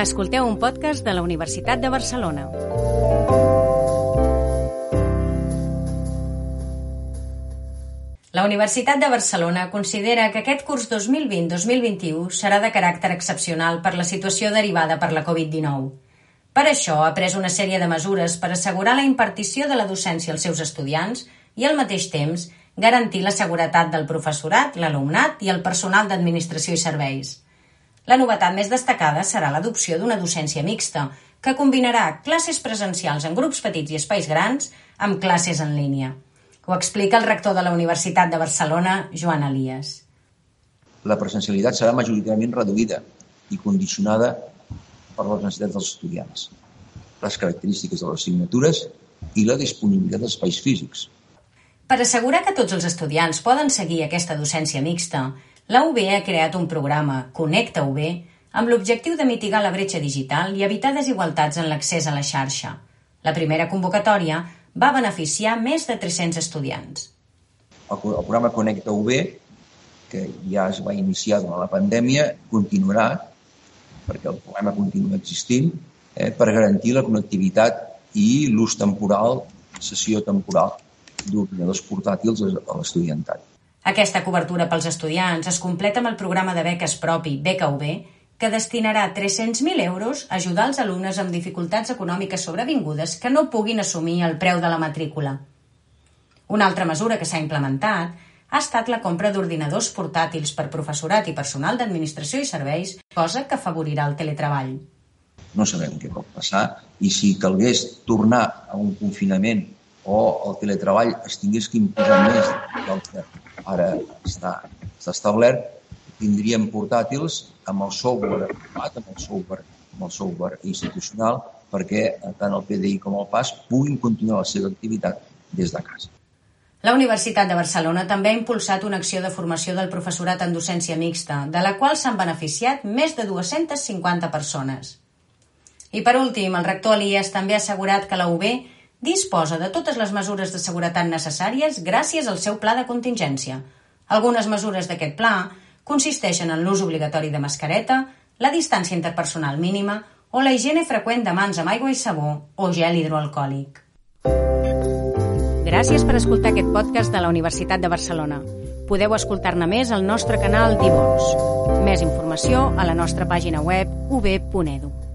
Escolteu un podcast de la Universitat de Barcelona. La Universitat de Barcelona considera que aquest curs 2020-2021 serà de caràcter excepcional per la situació derivada per la Covid-19. Per això ha pres una sèrie de mesures per assegurar la impartició de la docència als seus estudiants i, al mateix temps, garantir la seguretat del professorat, l'alumnat i el personal d'administració i serveis. La novetat més destacada serà l'adopció d'una docència mixta, que combinarà classes presencials en grups petits i espais grans amb classes en línia. Ho explica el rector de la Universitat de Barcelona, Joan Elias. La presencialitat serà majoritàriament reduïda i condicionada per les necessitats dels estudiants, les característiques de les assignatures i la disponibilitat d'espais físics. Per assegurar que tots els estudiants poden seguir aquesta docència mixta, la UB ha creat un programa, Connecta UB, amb l'objectiu de mitigar la bretxa digital i evitar desigualtats en l'accés a la xarxa. La primera convocatòria va beneficiar més de 300 estudiants. El, el programa Connecta UB, que ja es va iniciar durant la pandèmia, continuarà, perquè el problema continua existint, eh, per garantir la connectivitat i l'ús temporal, sessió temporal d'ordinadors portàtils a l'estudiantat. Aquesta cobertura pels estudiants es completa amb el programa de beques propi Beca UB, que destinarà 300.000 euros a ajudar els alumnes amb dificultats econòmiques sobrevingudes que no puguin assumir el preu de la matrícula. Una altra mesura que s'ha implementat ha estat la compra d'ordinadors portàtils per professorat i personal d'administració i serveis, cosa que afavorirà el teletreball. No sabem què pot passar i si calgués tornar a un confinament o el teletreball es tingués que imposar més del que ara està, està establert, tindríem portàtils amb el software adequat, amb el software, amb el software institucional, perquè tant el PDI com el PAS puguin continuar la seva activitat des de casa. La Universitat de Barcelona també ha impulsat una acció de formació del professorat en docència mixta, de la qual s'han beneficiat més de 250 persones. I per últim, el rector Elias també ha assegurat que la UB disposa de totes les mesures de seguretat necessàries gràcies al seu pla de contingència. Algunes mesures d'aquest pla consisteixen en l'ús obligatori de mascareta, la distància interpersonal mínima o la higiene freqüent de mans amb aigua i sabó o gel hidroalcohòlic. Gràcies per escoltar aquest podcast de la Universitat de Barcelona. Podeu escoltar-ne més al nostre canal d'Ivors. Més informació a la nostra pàgina web ub.edu.